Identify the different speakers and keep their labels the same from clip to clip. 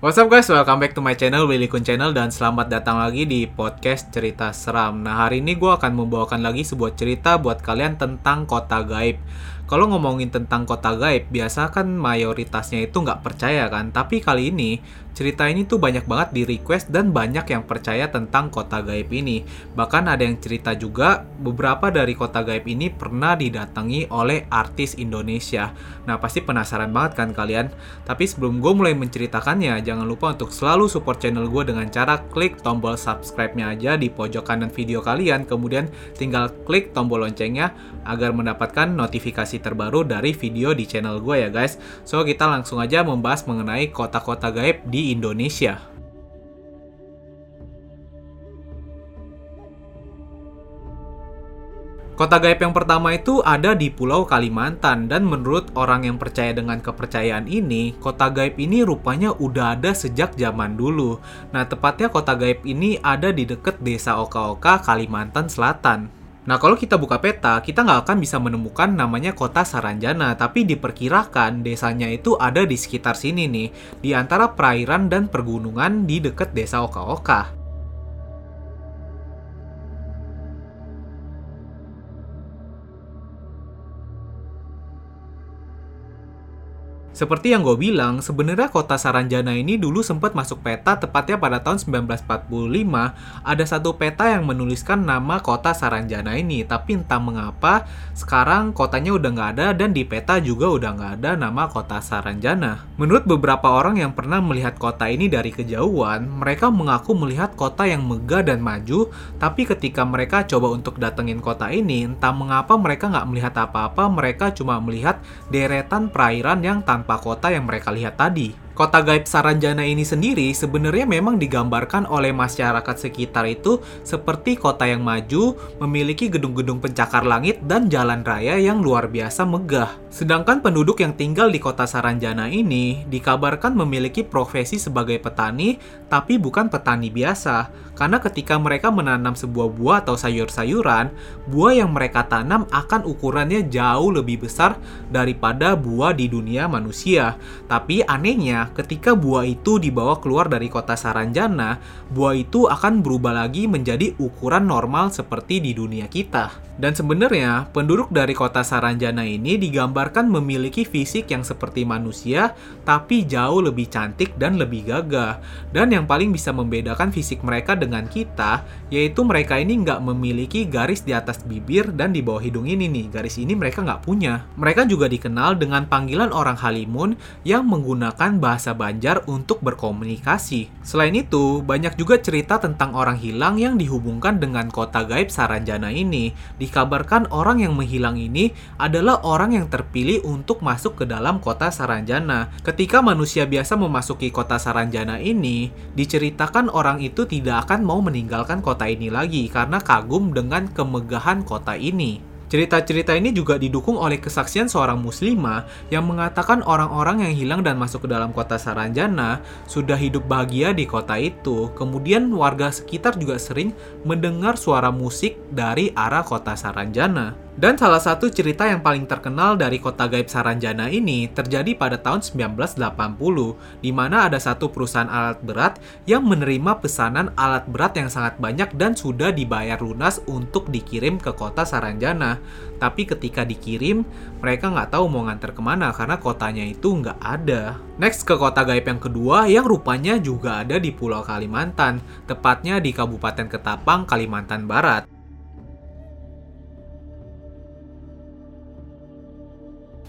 Speaker 1: What's up guys, welcome back to my channel, Willy Kun Channel Dan selamat datang lagi di podcast cerita seram. Nah hari ini gue akan membawakan lagi sebuah cerita buat kalian tentang kota gaib kalau ngomongin tentang kota gaib, biasa kan mayoritasnya itu nggak percaya kan. Tapi kali ini, cerita ini tuh banyak banget di request dan banyak yang percaya tentang kota gaib ini. Bahkan ada yang cerita juga, beberapa dari kota gaib ini pernah didatangi oleh artis Indonesia. Nah, pasti penasaran banget kan kalian? Tapi sebelum gue mulai menceritakannya, jangan lupa untuk selalu support channel gue dengan cara klik tombol subscribe-nya aja di pojok kanan video kalian. Kemudian tinggal klik tombol loncengnya agar mendapatkan notifikasi terbaru dari video di channel gue ya guys. So kita langsung aja membahas mengenai kota-kota gaib di Indonesia. Kota gaib yang pertama itu ada di Pulau Kalimantan dan menurut orang yang percaya dengan kepercayaan ini, kota gaib ini rupanya udah ada sejak zaman dulu. Nah, tepatnya kota gaib ini ada di dekat desa Oka-Oka, Kalimantan Selatan. Nah, kalau kita buka peta, kita nggak akan bisa menemukan namanya kota Saranjana, tapi diperkirakan desanya itu ada di sekitar sini nih, di antara perairan dan pergunungan di dekat desa Oka-Oka. Seperti yang gue bilang, sebenarnya kota Saranjana ini dulu sempat masuk peta tepatnya pada tahun 1945. Ada satu peta yang menuliskan nama kota Saranjana ini, tapi entah mengapa sekarang kotanya udah nggak ada dan di peta juga udah nggak ada nama kota Saranjana. Menurut beberapa orang yang pernah melihat kota ini dari kejauhan, mereka mengaku melihat kota yang megah dan maju, tapi ketika mereka coba untuk datengin kota ini, entah mengapa mereka nggak melihat apa-apa, mereka cuma melihat deretan perairan yang tanpa kota yang mereka lihat tadi. Kota gaib Saranjana ini sendiri sebenarnya memang digambarkan oleh masyarakat sekitar itu seperti kota yang maju, memiliki gedung-gedung pencakar langit dan jalan raya yang luar biasa megah. Sedangkan penduduk yang tinggal di kota Saranjana ini dikabarkan memiliki profesi sebagai petani, tapi bukan petani biasa. Karena ketika mereka menanam sebuah buah atau sayur-sayuran, buah yang mereka tanam akan ukurannya jauh lebih besar daripada buah di dunia manusia. Tapi anehnya, ketika buah itu dibawa keluar dari kota Saranjana, buah itu akan berubah lagi menjadi ukuran normal seperti di dunia kita. Dan sebenarnya, penduduk dari kota Saranjana ini digambarkan memiliki fisik yang seperti manusia, tapi jauh lebih cantik dan lebih gagah. Dan yang paling bisa membedakan fisik mereka dengan kita, yaitu mereka ini nggak memiliki garis di atas bibir dan di bawah hidung ini nih. Garis ini mereka nggak punya. Mereka juga dikenal dengan panggilan orang Halimun yang menggunakan bahasa Banjar untuk berkomunikasi. Selain itu, banyak juga cerita tentang orang hilang yang dihubungkan dengan kota gaib Saranjana ini. Di dikabarkan orang yang menghilang ini adalah orang yang terpilih untuk masuk ke dalam kota Saranjana. Ketika manusia biasa memasuki kota Saranjana ini, diceritakan orang itu tidak akan mau meninggalkan kota ini lagi karena kagum dengan kemegahan kota ini. Cerita-cerita ini juga didukung oleh kesaksian seorang muslimah yang mengatakan orang-orang yang hilang dan masuk ke dalam kota Saranjana sudah hidup bahagia di kota itu. Kemudian warga sekitar juga sering mendengar suara musik dari arah kota Saranjana. Dan salah satu cerita yang paling terkenal dari kota gaib Saranjana ini terjadi pada tahun 1980, di mana ada satu perusahaan alat berat yang menerima pesanan alat berat yang sangat banyak dan sudah dibayar lunas untuk dikirim ke kota Saranjana. Tapi ketika dikirim, mereka nggak tahu mau nganter ke mana karena kotanya itu nggak ada. Next ke kota gaib yang kedua yang rupanya juga ada di Pulau Kalimantan, tepatnya di Kabupaten Ketapang, Kalimantan Barat.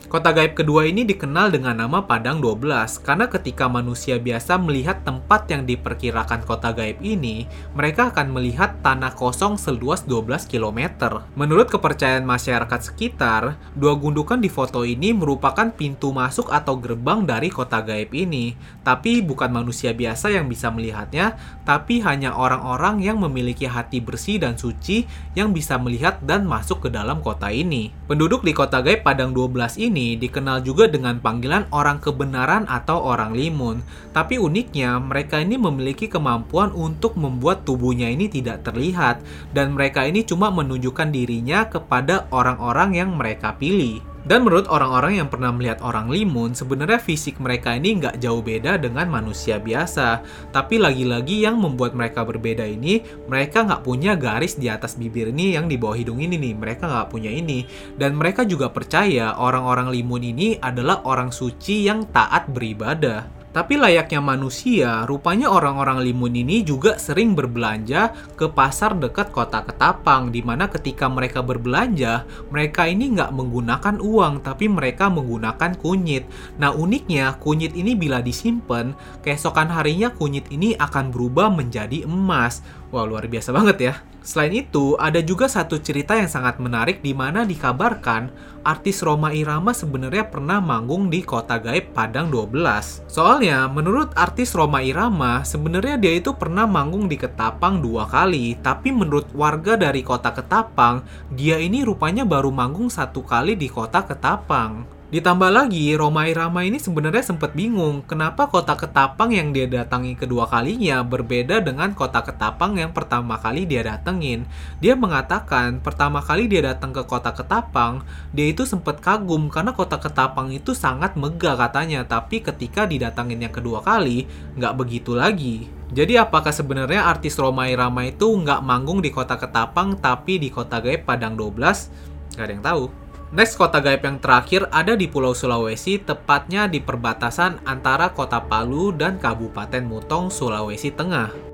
Speaker 1: Kota gaib kedua ini dikenal dengan nama Padang 12 karena ketika manusia biasa melihat tempat yang diperkirakan kota gaib ini, mereka akan melihat tanah kosong seluas 12 km. Menurut kepercayaan masyarakat sekitar, dua gundukan di foto ini merupakan pintu masuk atau gerbang dari kota gaib ini. Tapi bukan manusia biasa yang bisa melihatnya, tapi hanya orang-orang yang memiliki hati bersih dan suci yang bisa melihat dan masuk ke dalam kota ini. Penduduk di kota gaib Padang 12 ini ini dikenal juga dengan panggilan orang kebenaran atau orang limun. Tapi uniknya, mereka ini memiliki kemampuan untuk membuat tubuhnya ini tidak terlihat dan mereka ini cuma menunjukkan dirinya kepada orang-orang yang mereka pilih. Dan menurut orang-orang yang pernah melihat orang limun, sebenarnya fisik mereka ini nggak jauh beda dengan manusia biasa. Tapi lagi-lagi yang membuat mereka berbeda ini, mereka nggak punya garis di atas bibir ini yang di bawah hidung ini nih. Mereka nggak punya ini. Dan mereka juga percaya orang-orang limun ini adalah orang suci yang taat beribadah. Tapi layaknya manusia, rupanya orang-orang Limun ini juga sering berbelanja ke pasar dekat kota Ketapang, di mana ketika mereka berbelanja, mereka ini nggak menggunakan uang, tapi mereka menggunakan kunyit. Nah uniknya, kunyit ini bila disimpan, keesokan harinya kunyit ini akan berubah menjadi emas. Wah, luar biasa banget ya. Selain itu, ada juga satu cerita yang sangat menarik di mana dikabarkan artis Roma Irama sebenarnya pernah manggung di kota gaib Padang 12. Soalnya, menurut artis Roma Irama, sebenarnya dia itu pernah manggung di Ketapang dua kali, tapi menurut warga dari kota Ketapang, dia ini rupanya baru manggung satu kali di kota Ketapang. Ditambah lagi, Roma Irama ini sebenarnya sempat bingung kenapa kota Ketapang yang dia datangi kedua kalinya berbeda dengan kota Ketapang yang pertama kali dia datengin. Dia mengatakan pertama kali dia datang ke kota Ketapang, dia itu sempat kagum karena kota Ketapang itu sangat megah katanya, tapi ketika didatangin yang kedua kali, nggak begitu lagi. Jadi apakah sebenarnya artis Roma Irama itu nggak manggung di kota Ketapang tapi di kota gaib Padang 12? Gak ada yang tahu. Next kota gaib yang terakhir ada di Pulau Sulawesi, tepatnya di perbatasan antara kota Palu dan Kabupaten Mutong, Sulawesi Tengah.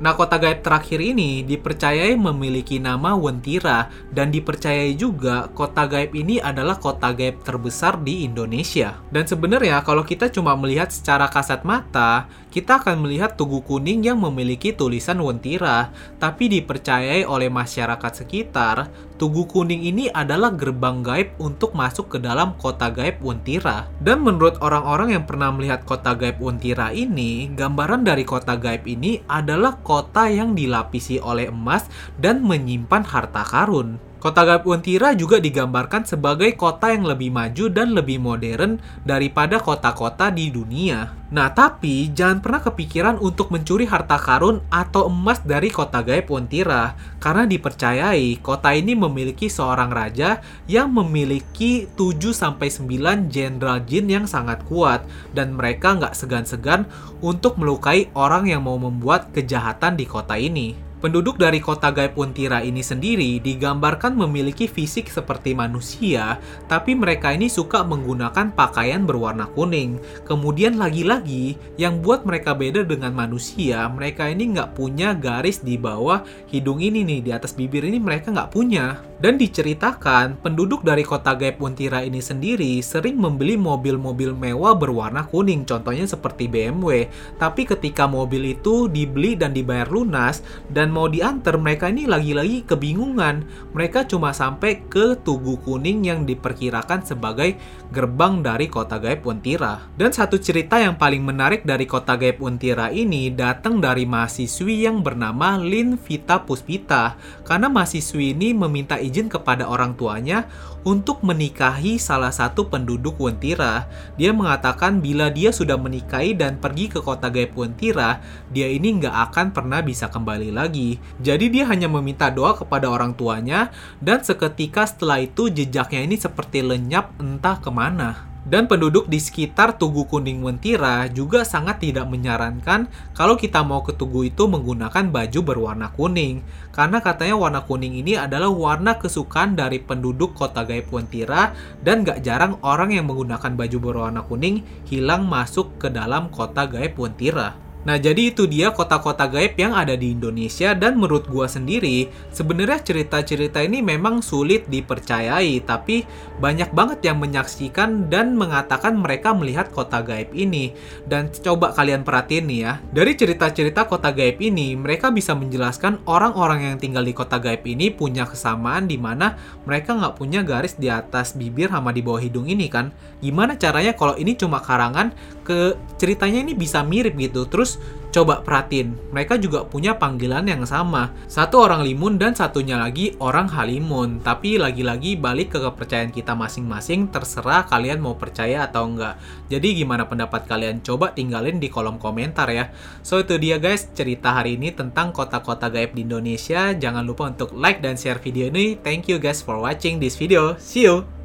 Speaker 1: Nah, kota gaib terakhir ini dipercayai memiliki nama Wentira dan dipercayai juga kota gaib ini adalah kota gaib terbesar di Indonesia. Dan sebenarnya kalau kita cuma melihat secara kasat mata, kita akan melihat Tugu Kuning yang memiliki tulisan Wentira, tapi dipercayai oleh masyarakat sekitar, Tugu Kuning ini adalah gerbang gaib untuk masuk ke dalam kota gaib Wentira. Dan menurut orang-orang yang pernah melihat kota gaib Wentira ini, gambaran dari kota gaib ini adalah kota yang dilapisi oleh emas dan menyimpan harta karun. Kota Gaib Untira juga digambarkan sebagai kota yang lebih maju dan lebih modern daripada kota-kota di dunia. Nah, tapi jangan pernah kepikiran untuk mencuri harta karun atau emas dari kota Gaib Untira, karena dipercayai kota ini memiliki seorang raja yang memiliki 7-9 jenderal jin yang sangat kuat, dan mereka nggak segan-segan untuk melukai orang yang mau membuat kejahatan di kota ini. Penduduk dari kota gaib Untira ini sendiri digambarkan memiliki fisik seperti manusia, tapi mereka ini suka menggunakan pakaian berwarna kuning. Kemudian lagi-lagi, yang buat mereka beda dengan manusia, mereka ini nggak punya garis di bawah hidung ini nih, di atas bibir ini mereka nggak punya. Dan diceritakan, penduduk dari kota gaib Untira ini sendiri sering membeli mobil-mobil mewah berwarna kuning, contohnya seperti BMW. Tapi ketika mobil itu dibeli dan dibayar lunas, dan mau diantar, mereka ini lagi-lagi kebingungan. Mereka cuma sampai ke Tugu Kuning yang diperkirakan sebagai gerbang dari kota gaib Untira. Dan satu cerita yang paling menarik dari kota gaib Untira ini datang dari mahasiswi yang bernama Lin Vita Puspita. Karena mahasiswi ini meminta izin kepada orang tuanya untuk menikahi salah satu penduduk Wentira. Dia mengatakan bila dia sudah menikahi dan pergi ke kota gaib Wentira, dia ini nggak akan pernah bisa kembali lagi. Jadi dia hanya meminta doa kepada orang tuanya dan seketika setelah itu jejaknya ini seperti lenyap entah ke mana. Dan penduduk di sekitar Tugu Kuning Mentira juga sangat tidak menyarankan kalau kita mau ke Tugu itu menggunakan baju berwarna kuning. Karena katanya warna kuning ini adalah warna kesukaan dari penduduk kota gaib Mentira dan gak jarang orang yang menggunakan baju berwarna kuning hilang masuk ke dalam kota gaib Mentira. Nah, jadi itu dia kota-kota gaib yang ada di Indonesia dan menurut gua sendiri, sebenarnya cerita-cerita ini memang sulit dipercayai, tapi banyak banget yang menyaksikan dan mengatakan mereka melihat kota gaib ini. Dan coba kalian perhatiin nih ya, dari cerita-cerita kota gaib ini, mereka bisa menjelaskan orang-orang yang tinggal di kota gaib ini punya kesamaan di mana mereka nggak punya garis di atas bibir sama di bawah hidung ini kan. Gimana caranya kalau ini cuma karangan, ke ceritanya ini bisa mirip gitu. Terus Terus Coba perhatiin, mereka juga punya panggilan yang sama. Satu orang Limun dan satunya lagi orang Halimun. Tapi lagi-lagi balik ke kepercayaan kita masing-masing, terserah kalian mau percaya atau enggak. Jadi gimana pendapat kalian? Coba tinggalin di kolom komentar ya. So itu dia guys, cerita hari ini tentang kota-kota gaib di Indonesia. Jangan lupa untuk like dan share video ini. Thank you guys for watching this video. See you!